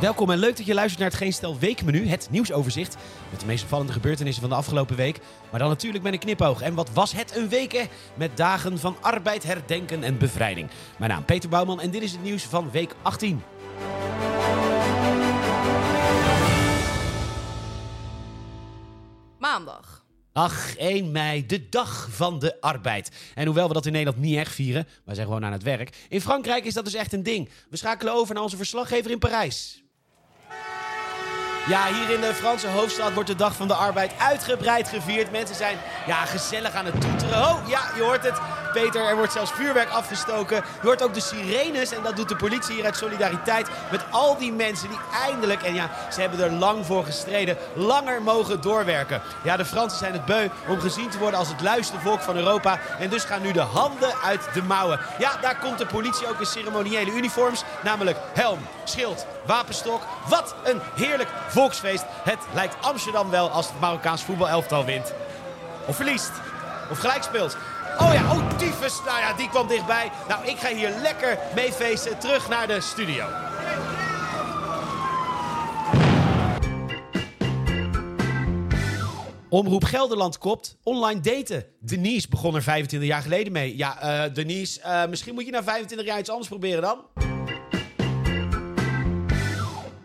Welkom en leuk dat je luistert naar het Geen Stel Weekmenu, het nieuwsoverzicht. Met de meest opvallende gebeurtenissen van de afgelopen week. Maar dan natuurlijk met een knipoog. En wat was het een week, hè? Met dagen van arbeid, herdenken en bevrijding. Mijn naam Peter Bouwman en dit is het nieuws van week 18. Maandag. Ach, 1 mei, de dag van de arbeid. En hoewel we dat in Nederland niet echt vieren, wij zijn gewoon aan het werk. In Frankrijk is dat dus echt een ding. We schakelen over naar onze verslaggever in Parijs. Ja, hier in de Franse hoofdstad wordt de Dag van de Arbeid uitgebreid gevierd. Mensen zijn ja, gezellig aan het toeteren. Oh, ja, je hoort het. Er wordt zelfs vuurwerk afgestoken. Je hoort ook de sirenes en dat doet de politie hier uit solidariteit met al die mensen die eindelijk, en ja, ze hebben er lang voor gestreden, langer mogen doorwerken. Ja, de Fransen zijn het beu om gezien te worden als het luiste volk van Europa. En dus gaan nu de handen uit de mouwen. Ja, daar komt de politie ook in ceremoniële uniforms, namelijk helm, schild, wapenstok. Wat een heerlijk volksfeest. Het lijkt Amsterdam wel als het Marokkaans voetbalelftal wint. Of verliest. Of gelijk speelt. Oh ja, oh tyfus. Nou ja, die kwam dichtbij. Nou, ik ga hier lekker mee feesten. Terug naar de studio. Omroep Gelderland kopt online daten. Denise begon er 25 jaar geleden mee. Ja, eh, Denise, eh, misschien moet je na 25 jaar iets anders proberen dan.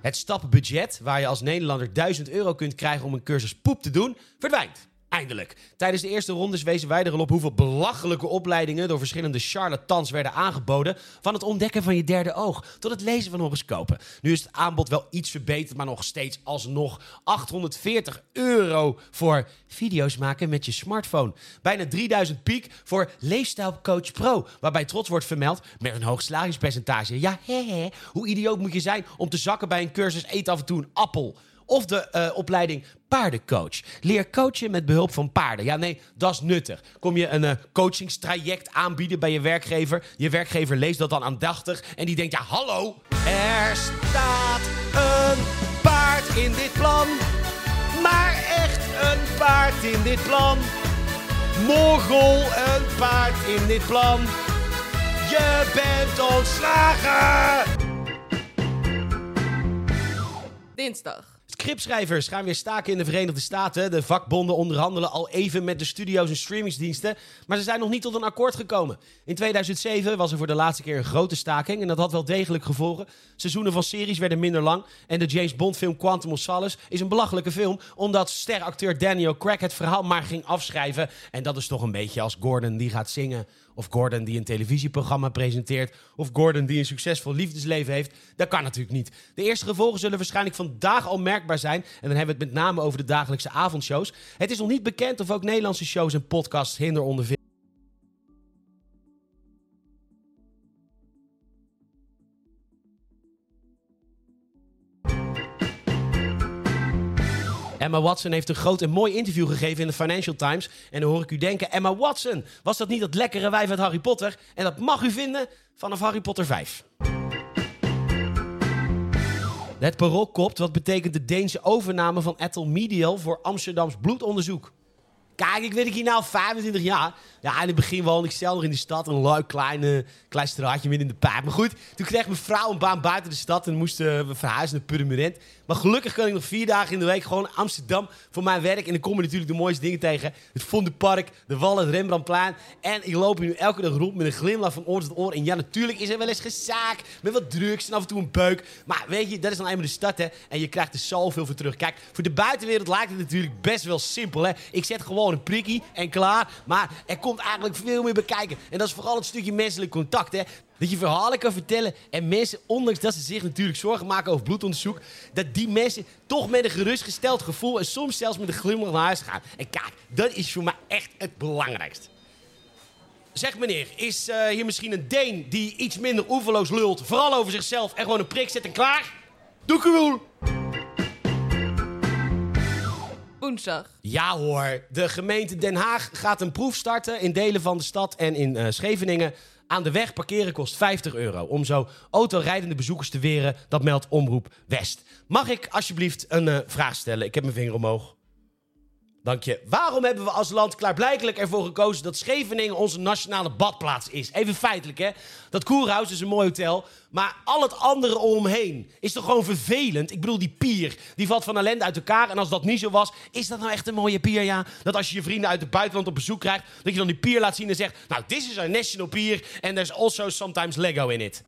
Het stappenbudget, waar je als Nederlander 1000 euro kunt krijgen om een cursus poep te doen, verdwijnt. Eindelijk. Tijdens de eerste rondes wezen wij op hoeveel belachelijke opleidingen door verschillende charlatans werden aangeboden. Van het ontdekken van je derde oog tot het lezen van horoscopen. Nu is het aanbod wel iets verbeterd, maar nog steeds alsnog 840 euro voor video's maken met je smartphone. Bijna 3000 piek voor Leefstijlcoach Pro, waarbij trots wordt vermeld met een hoog slagingspercentage. Ja, hè, hè. Hoe idioot moet je zijn om te zakken bij een cursus eet af en toe een appel? Of de eh, opleiding paardencoach. Leer coachen met behulp van paarden. Ja, nee, dat is nuttig. Kom je een uh, coachingstraject aanbieden bij je werkgever. Je werkgever leest dat dan aandachtig en die denkt, ja, hallo. Er staat een paard in dit plan. Maar echt een paard in dit plan. Mogel, een paard in dit plan. Je bent ontslagen. Dinsdag. Scriptschrijvers gaan weer staken in de Verenigde Staten. De vakbonden onderhandelen al even met de studio's en streamingsdiensten. Maar ze zijn nog niet tot een akkoord gekomen. In 2007 was er voor de laatste keer een grote staking. En dat had wel degelijk gevolgen. Seizoenen van series werden minder lang. En de James Bond film Quantum of Solace is een belachelijke film. Omdat steracteur Daniel Craig het verhaal maar ging afschrijven. En dat is toch een beetje als Gordon die gaat zingen. Of Gordon die een televisieprogramma presenteert. Of Gordon die een succesvol liefdesleven heeft. Dat kan natuurlijk niet. De eerste gevolgen zullen waarschijnlijk vandaag al merkbaar zijn. En dan hebben we het met name over de dagelijkse avondshows. Het is nog niet bekend of ook Nederlandse shows en podcasts hinder ondervinden. Emma Watson heeft een groot en mooi interview gegeven in de Financial Times. En dan hoor ik u denken, Emma Watson, was dat niet dat lekkere wijf uit Harry Potter? En dat mag u vinden vanaf Harry Potter 5. Het parool kopt wat betekent de Deense overname van Ethel Medial voor Amsterdams bloedonderzoek. Kijk, ik weet ik hier nou 25 jaar. Ja, in het begin woonde ik zelf nog in de stad. Een leuk kleine, klein straatje midden in de pijp. Maar goed, toen kreeg mijn vrouw een baan buiten de stad. En moesten we verhuizen naar Purmerend. Maar gelukkig kan ik nog vier dagen in de week gewoon Amsterdam voor mijn werk. En dan kom je natuurlijk de mooiste dingen tegen. Het Vondelpark, de Wallen, het Rembrandtplein. En ik loop nu elke dag rond met een glimlach van oor tot oor. En ja, natuurlijk is er wel eens gezaak. Met wat drugs en af en toe een beuk. Maar weet je, dat is dan eenmaal de stad, hè. En je krijgt er zoveel voor terug. Kijk, voor de buitenwereld lijkt het natuurlijk best wel simpel, hè. Ik zet gewoon een prikkie en klaar. Maar er komt eigenlijk veel meer bij kijken. En dat is vooral het stukje menselijk contact, hè. Dat je verhalen kan vertellen en mensen, ondanks dat ze zich natuurlijk zorgen maken over bloedonderzoek, dat die mensen toch met een gerustgesteld gevoel en soms zelfs met een glimlach naar huis gaan. En kijk, dat is voor mij echt het belangrijkste. Zeg meneer, is uh, hier misschien een Deen die iets minder oeverloos lult, vooral over zichzelf en gewoon een prik zet en klaar? Doe gewoon. Ja hoor, de gemeente Den Haag gaat een proef starten in delen van de stad en in uh, Scheveningen. Aan de weg parkeren kost 50 euro. Om zo autorijdende bezoekers te weren, dat meldt Omroep West. Mag ik alsjeblieft een uh, vraag stellen? Ik heb mijn vinger omhoog. Dank je. Waarom hebben we als land klaarblijkelijk ervoor gekozen dat Scheveningen onze nationale badplaats is? Even feitelijk, hè. Dat Koerhuis is een mooi hotel, maar al het andere omheen is toch gewoon vervelend? Ik bedoel, die pier, die valt van ellende uit elkaar. En als dat niet zo was, is dat nou echt een mooie pier, ja? Dat als je je vrienden uit het buitenland op bezoek krijgt, dat je dan die pier laat zien en zegt... Nou, this is our national pier and there's also sometimes Lego in it.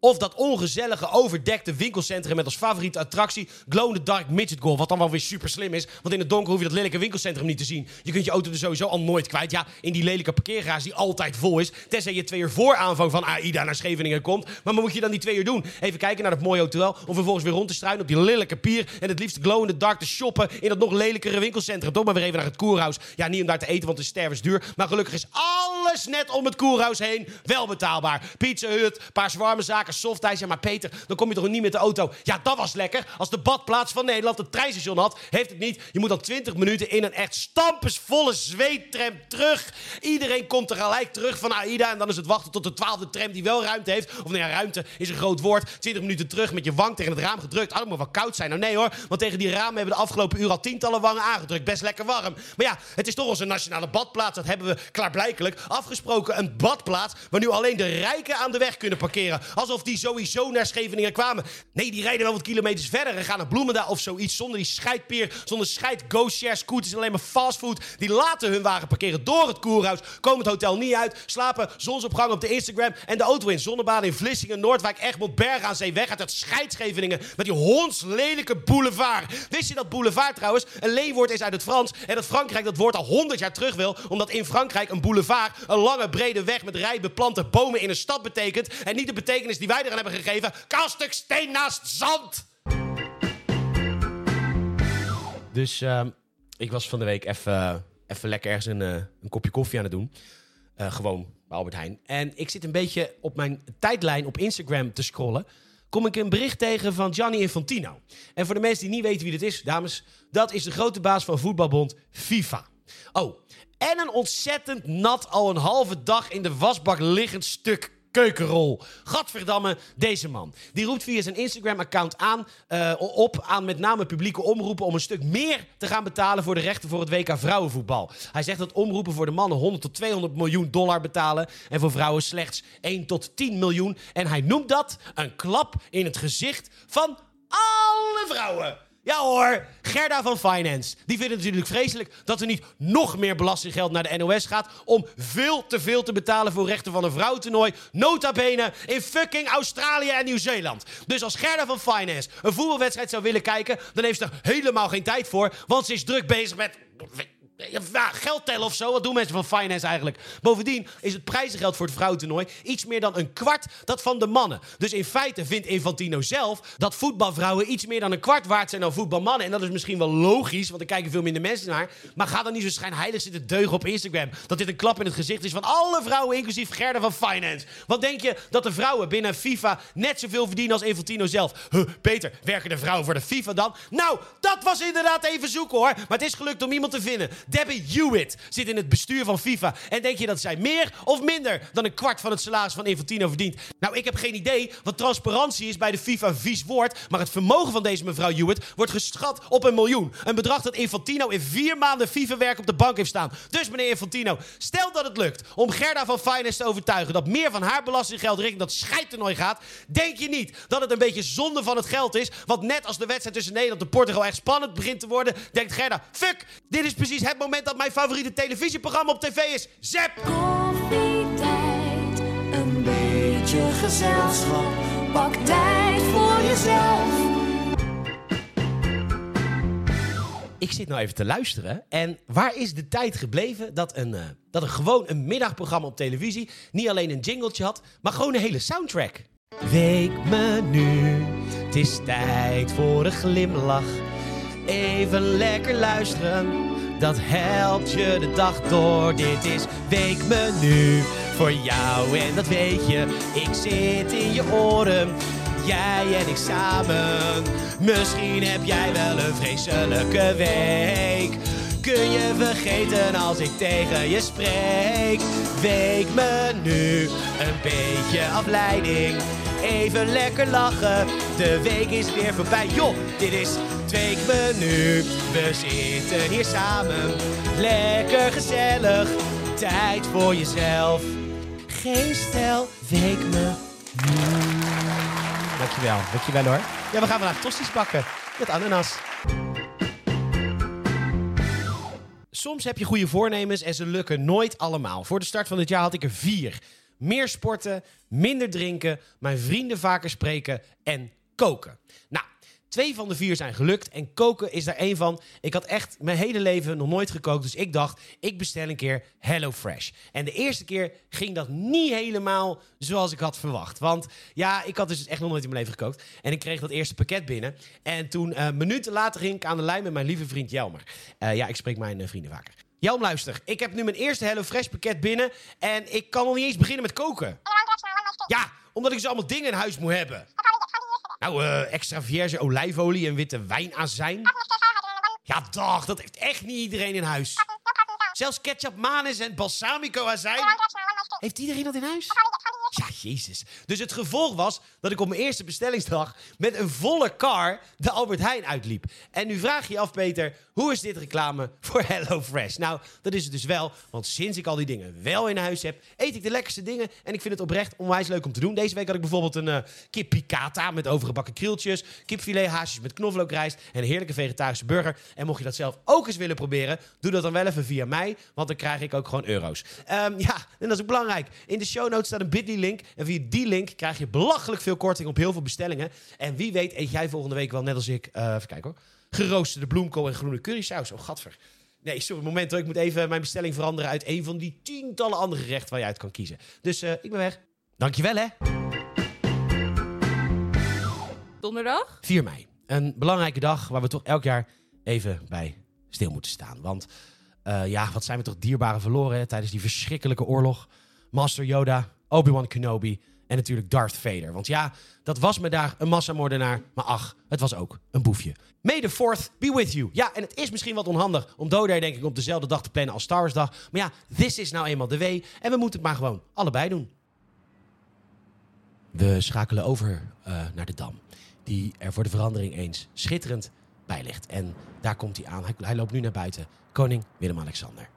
Of dat ongezellige, overdekte winkelcentrum met als favoriete attractie Glow in the Dark Midget Golf. Wat dan wel weer super slim is, want in het donker hoef je dat lelijke winkelcentrum niet te zien. Je kunt je auto er sowieso al nooit kwijt. Ja, in die lelijke parkeergarage die altijd vol is. Tenzij je twee uur voor aanvang van AIDA naar Scheveningen komt. Maar wat moet je dan die twee uur doen? Even kijken naar dat mooie hotel. Om vervolgens weer rond te struinen op die lelijke pier. En het liefst Glow in the Dark te shoppen in dat nog lelijkere winkelcentrum. Toch maar weer even naar het Koerhuis. Ja, niet om daar te eten, want het is stervensduur. Maar gelukkig is alles net om het Koerhuis heen wel betaalbaar. Pizza Hut, paar zwarme zaken, softijs. Ja, maar Peter, dan kom je toch niet met de auto? Ja, dat was lekker. Als de badplaats van Nederland een treinstation had, heeft het niet. Je moet dan 20 minuten in een echt stampensvolle zweettram terug. Iedereen komt tegelijk terug van AIDA. En dan is het wachten tot de twaalfde tram die wel ruimte heeft. Of nou ja, ruimte is een groot woord. 20 minuten terug met je wang tegen het raam gedrukt. Ah, dat moet wel koud zijn. Nou nee hoor, want tegen die ramen hebben de afgelopen uur al tientallen wangen aangedrukt. Best lekker warm. Maar ja, het is toch onze nationale badplaats. Dat hebben we klaarblijkelijk afgesproken. Een badplaats waar nu alleen de rijken aan de weg kunnen parkeren. Alsof die sowieso naar Scheveningen kwamen. Nee, die rijden wel wat kilometers verder en gaan naar Bloemendaal of zoiets. Zonder die scheidpeer, zonder scheid go-share scooters, alleen maar fastfood. Die laten hun wagen parkeren door het koerhuis, komen het hotel niet uit, slapen zonsopgang op de Instagram en de auto in zonnebaden in Vlissingen, Noordwijk, Egmond, Bergen aan Zee weg uit het scheidscheveningen met die hondslelijke boulevard. Wist je dat boulevard trouwens een leenwoord is uit het Frans en dat Frankrijk dat woord al 100 jaar terug wil, omdat in Frankrijk een boulevard een lange brede weg met rij beplante bomen in een stad betekent en niet de betekenis die wij eraan hebben gegeven, kaalstuk steen naast zand. Dus ehm, ik was van de week even lekker ergens een, eh, een kopje koffie aan het doen. Eh, gewoon bij Albert Heijn. En ik zit een beetje op mijn tijdlijn op Instagram te scrollen. Kom ik een bericht tegen van Gianni Infantino. En voor de mensen die niet weten wie dit is, dames, dat is de grote baas van voetbalbond FIFA. Oh, en een ontzettend nat, al een halve dag in de wasbak liggend stuk keukenrol. Gadverdamme, deze man. Die roept via zijn Instagram-account aan, eh, op aan met name publieke omroepen om een stuk meer te gaan betalen voor de rechten voor het WK vrouwenvoetbal. Hij zegt dat omroepen voor de mannen 100 tot 200 miljoen dollar betalen en voor vrouwen slechts 1 tot 10 miljoen. En hij noemt dat een klap in het gezicht van alle vrouwen. Ja hoor, Gerda van Finance. Die vindt het natuurlijk vreselijk dat er niet nog meer belastinggeld naar de NOS gaat... om veel te veel te betalen voor rechten van een vrouwentoernooi... nota bene in fucking Australië en Nieuw-Zeeland. Dus als Gerda van Finance een voetbalwedstrijd zou willen kijken... dan heeft ze er helemaal geen tijd voor, want ze is druk bezig met ja, geld tellen of zo. Wat doen mensen van finance eigenlijk? Bovendien is het prijzengeld voor het vrouwentoernooi iets meer dan een kwart dat van de mannen. Dus in feite vindt Infantino zelf dat voetbalvrouwen iets meer dan een kwart waard zijn dan voetbalmannen. En dat is misschien wel logisch, want er kijken veel minder mensen naar. Maar ga dan niet zo schijnheilig zitten deugen op Instagram. Dat dit een klap in het gezicht is van alle vrouwen, inclusief Gerda van Finance. Wat denk je dat de vrouwen binnen FIFA net zoveel verdienen als Infantino zelf? Huh, Peter, werken de vrouwen voor de FIFA dan? Nou, dat was inderdaad even zoeken hoor. Maar het is gelukt om iemand te vinden. Debbie Hewitt zit in het bestuur van FIFA. En denk je dat zij meer of minder dan een kwart van het salaris van Infantino verdient? Nou, ik heb geen idee, want transparantie is bij de FIFA vies woord. Maar het vermogen van deze mevrouw Hewitt wordt geschat op een miljoen. Een bedrag dat Infantino in vier maanden FIFA-werk op de bank heeft staan. Dus meneer Infantino, stel dat het lukt om Gerda van Finance te overtuigen dat meer van haar belastinggeld richting dat scheidtoernooi gaat, denk je niet dat het een beetje zonde van het geld is? Want net als de wedstrijd tussen Nederland en Portugal echt spannend begint te worden, denkt Gerda: fuck, dit is precies het moment dat mijn favoriete televisieprogramma op tv is. Zep! Koffietijd, een beetje gezelschap. Pak tijd voor jezelf. Ik zit nou even te luisteren. En waar is de tijd gebleven dat een, eh, dat een gewoon een middagprogramma op televisie niet alleen een jingletje had, maar gewoon een hele soundtrack? Weekmenu, het is tijd voor een glimlach. Even lekker luisteren, dat helpt je de dag door. Dit is Weekmenu voor jou en dat weet je. Ik zit in je oren, jij en ik samen. Misschien heb jij wel een vreselijke week. kun je vergeten als ik tegen je spreek. Weekmenu, een beetje afleiding. Even lekker lachen, de week is weer voorbij. Joh, dit is het weekmenu. We zitten hier samen, lekker gezellig. Tijd voor jezelf. Geen stel, weekmenu. Dankjewel, dankjewel hoor. Ja, we gaan vandaag tosti's bakken met ananas. Soms heb je goede voornemens en ze lukken nooit allemaal. Voor de start van dit jaar had ik er vier. Meer sporten, minder drinken, mijn vrienden vaker spreken en koken. Nou, twee van de vier zijn gelukt en koken is daar één van. Ik had echt mijn hele leven nog nooit gekookt, dus ik dacht, ik bestel een keer HelloFresh. En de eerste keer ging dat niet helemaal zoals ik had verwacht. Want ja, ik had dus echt nog nooit in mijn leven gekookt. En ik kreeg dat eerste pakket binnen. En toen, eh, minuten later, ging ik aan de lijn met mijn lieve vriend Jelmer. Eh, ja, ik spreek mijn eh, vrienden vaker. Jelm, luister. Ik heb nu mijn eerste HelloFresh pakket binnen. En ik kan nog niet eens beginnen met koken. Ja, omdat ik dus allemaal dingen in huis moet hebben. Nou, eh, extra vierge olijfolie en witte wijnazijn. Ja, dag, dat heeft echt niet iedereen in huis. Zelfs ketchup, manis en balsamico azijn. Heeft iedereen dat in huis? Ja, jezus. Dus het gevolg was dat ik op mijn eerste bestellingsdag met een volle car de Albert Heijn uitliep. En nu vraag je je af, Peter, hoe is dit reclame voor HelloFresh? Nou, dat is het dus wel, want sinds ik al die dingen wel in huis heb, eet ik de lekkerste dingen. En ik vind het oprecht onwijs leuk om te doen. Deze week had ik bijvoorbeeld een eh, kip picata met overgebakken krieltjes, kipfilet haasjes met knoflookrijst en een heerlijke vegetarische burger. En mocht je dat zelf ook eens willen proberen, doe dat dan wel even via mij, want dan krijg ik ook gewoon euro's. Ehm, ja, en dat is belangrijk. In de show notes staat een bit.ly link en via die link krijg je belachelijk veel korting op heel veel bestellingen. En wie weet eet jij volgende week wel net als ik, eh, even kijken hoor, geroosterde bloemkool en groene currysaus. Oh, gadver. Nee, sorry, moment hoor. Ik moet even mijn bestelling veranderen uit een van die tientallen andere gerechten waar je uit kan kiezen. Dus eh, ik ben weg. Dankjewel hè. Donderdag? 4 mei. Een belangrijke dag waar we toch elk jaar even bij stil moeten staan. Want eh, ja, wat zijn we toch dierbare verloren hè, tijdens die verschrikkelijke oorlog. Master Yoda, Obi-Wan Kenobi en natuurlijk Darth Vader. Want ja, dat was me daar een massamoordenaar. Maar ach, het was ook een boefje. May the 4th be with you. Ja, en het is misschien wat onhandig om doden denk ik op dezelfde dag te plannen als Star Wars dag. Maar ja, this is nou eenmaal de W. En we moeten het maar gewoon allebei doen. We schakelen over eh, naar de Dam. Die er voor de verandering eens schitterend bij ligt. En daar komt hij aan. Hij, hij loopt nu naar buiten. Koning Willem-Alexander.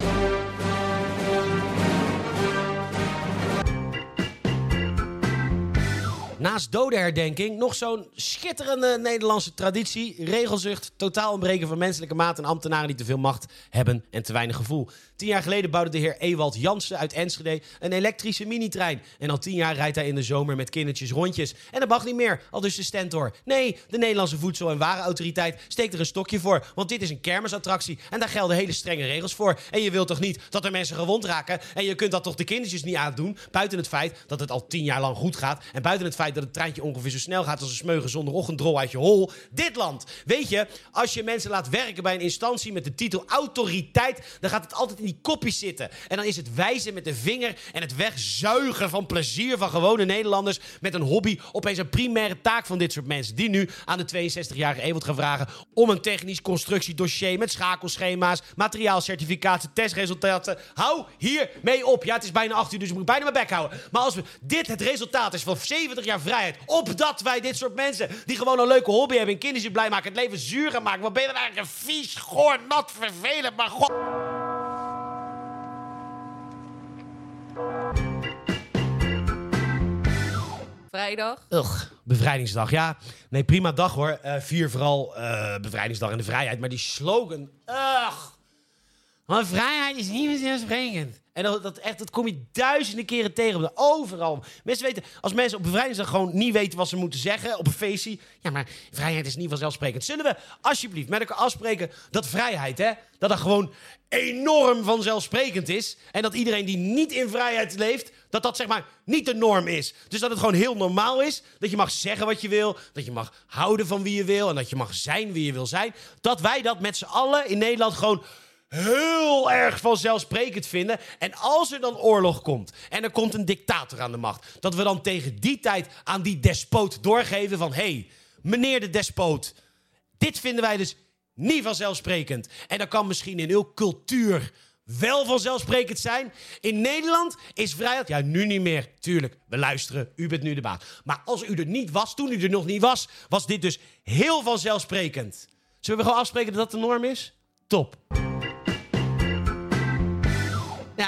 Naast dodenherdenking nog zo'n schitterende Nederlandse traditie. Regelzucht, totaal ontbreken van menselijke maat en ambtenaren die te veel macht hebben en te weinig gevoel. Tien jaar geleden bouwde de heer Ewald Jansen uit Enschede een elektrische minitrein. En al tien jaar rijdt hij in de zomer met kindertjes rondjes. En dat mag niet meer, al dus de stentor. Nee, de Nederlandse Voedsel- en Warenautoriteit steekt er een stokje voor. Want dit is een kermisattractie en daar gelden hele strenge regels voor. En je wilt toch niet dat er mensen gewond raken? En je kunt dat toch de kindertjes niet aandoen? Buiten het feit dat het al tien jaar lang goed gaat. En buiten het feit dat het treintje ongeveer zo snel gaat als een smeugen zonder ochtendrol uit je hol. Dit land. Weet je, als je mensen laat werken bij een instantie met de titel autoriteit, dan gaat het altijd in die kopjes zitten. En dan is het wijzen met de vinger en het wegzuigen van plezier van gewone Nederlanders met een hobby opeens een primaire taak van dit soort mensen. Die nu aan de 62-jarige Ewald gaan vragen om een technisch constructiedossier met schakelschema's, materiaalcertificaten, testresultaten. Hou hier mee op. Ja, het is bijna 8 uur, dus ik moet bijna mijn bek houden. Maar als we dit het resultaat is van 70 jaar vrijheid, opdat wij dit soort mensen die gewoon een leuke hobby hebben en kindertjes blij maken, het leven zuur gaan maken. Wat ben je dan eigenlijk een vies, goor, nat, vervelend, maar god... Vrijdag? Ugh, bevrijdingsdag. Ja, nee, prima dag hoor. Eh, vier vooral eh, bevrijdingsdag en de vrijheid. Maar die slogan, ugh. Want vrijheid is niet vanzelfsprekend. En dat, dat, echt, dat kom je duizenden keren tegen. Overal. Mensen weten, als mensen op bevrijdingsdag gewoon niet weten wat ze moeten zeggen op een feestje. Ja, maar vrijheid is niet vanzelfsprekend. Zullen we alsjeblieft met elkaar afspreken dat vrijheid, hè, dat dat gewoon enorm vanzelfsprekend is. En dat iedereen die niet in vrijheid leeft, dat dat zeg maar niet de norm is. Dus dat het gewoon heel normaal is. Dat je mag zeggen wat je wil. Dat je mag houden van wie je wil. En dat je mag zijn wie je wil zijn. Dat wij dat met z'n allen in Nederland gewoon heel erg vanzelfsprekend vinden. En als er dan oorlog komt en er komt een dictator aan de macht, dat we dan tegen die tijd aan die despoot doorgeven van hé, hey, meneer de despoot, dit vinden wij dus niet vanzelfsprekend. En dat kan misschien in uw cultuur wel vanzelfsprekend zijn. In Nederland is vrijheid, ja nu niet meer, tuurlijk, we luisteren, u bent nu de baas. Maar als u er niet was, toen u er nog niet was, was dit dus heel vanzelfsprekend. Zullen we gewoon afspreken dat dat de norm is? Top.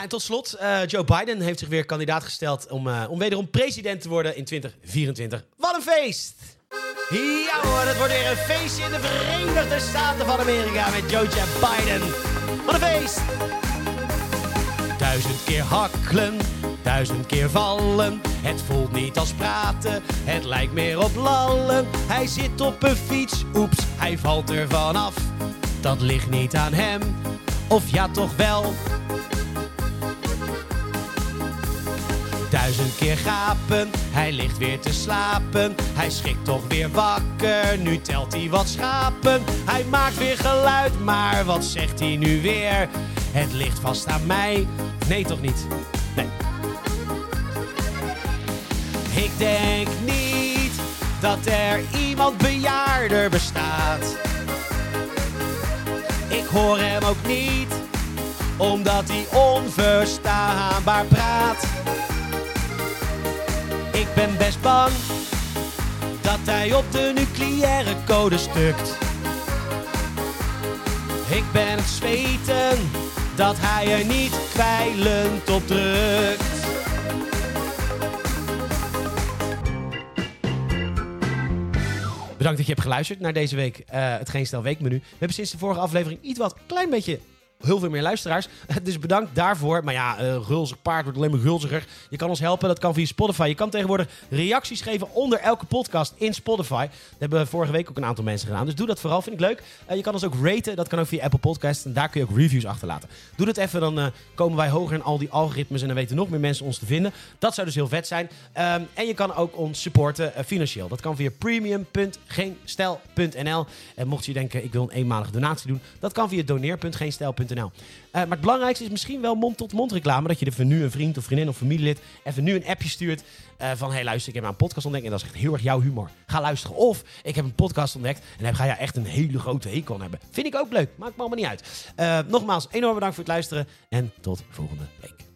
En tot slot, eh, Joe Biden heeft zich weer kandidaat gesteld om, eh, om wederom president te worden in 2024. Wat een feest! Ja hoor, het wordt weer een feestje in de Verenigde Staten van Amerika met Joe Biden. Wat een feest! Duizend keer hakkelen, duizend keer vallen. Het voelt niet als praten, het lijkt meer op lallen. Hij zit op een fiets, oeps, hij valt er vanaf. Dat ligt niet aan hem, of ja toch wel. Duizend keer gapen, hij ligt weer te slapen. Hij schrikt toch weer wakker, nu telt hij wat schapen. Hij maakt weer geluid, maar wat zegt hij nu weer? Het ligt vast aan mij. Nee, toch niet? Nee. Ik denk niet dat er iemand bejaarder bestaat. Ik hoor hem ook niet, omdat hij onverstaanbaar praat. Ik ben best bang dat hij op de nucleaire code stukt. Ik ben het zweten dat hij er niet kwijlend op drukt. Bedankt dat je hebt geluisterd naar deze week eh, het Geen Stel Weekmenu. We hebben sinds de vorige aflevering iets wat klein beetje heel veel meer luisteraars. Dus bedankt daarvoor. Maar ja, uh, gulzig paard wordt alleen maar gulziger. Je kan ons helpen, dat kan via Spotify. Je kan tegenwoordig reacties geven onder elke podcast in Spotify. Dat hebben we vorige week ook een aantal mensen gedaan. Dus doe dat vooral, vind ik leuk. Uh, je kan ons ook raten, dat kan ook via Apple Podcasts. En daar kun je ook reviews achterlaten. Doe dat even, dan uh, komen wij hoger in al die algoritmes. En dan weten nog meer mensen ons te vinden. Dat zou dus heel vet zijn. Um, en je kan ook ons supporten financieel. Dat kan via premium.geenstijl.nl. En mocht je denken, ik wil een eenmalige donatie doen. Dat kan via doneer.geenstijl.nl. Uh, maar het belangrijkste is misschien wel mond-tot-mond reclame. Dat je er nu een vriend of vriendin of familielid even nu een appje stuurt. Uh, van hey luister, ik heb een podcast ontdekt en dat is echt heel erg jouw humor. Ga luisteren. Of ik heb een podcast ontdekt en dan ga je echt een hele grote hekel aan hebben. Vind ik ook leuk. Maakt me allemaal niet uit. Uh, nogmaals, enorm bedankt voor het luisteren en tot volgende week.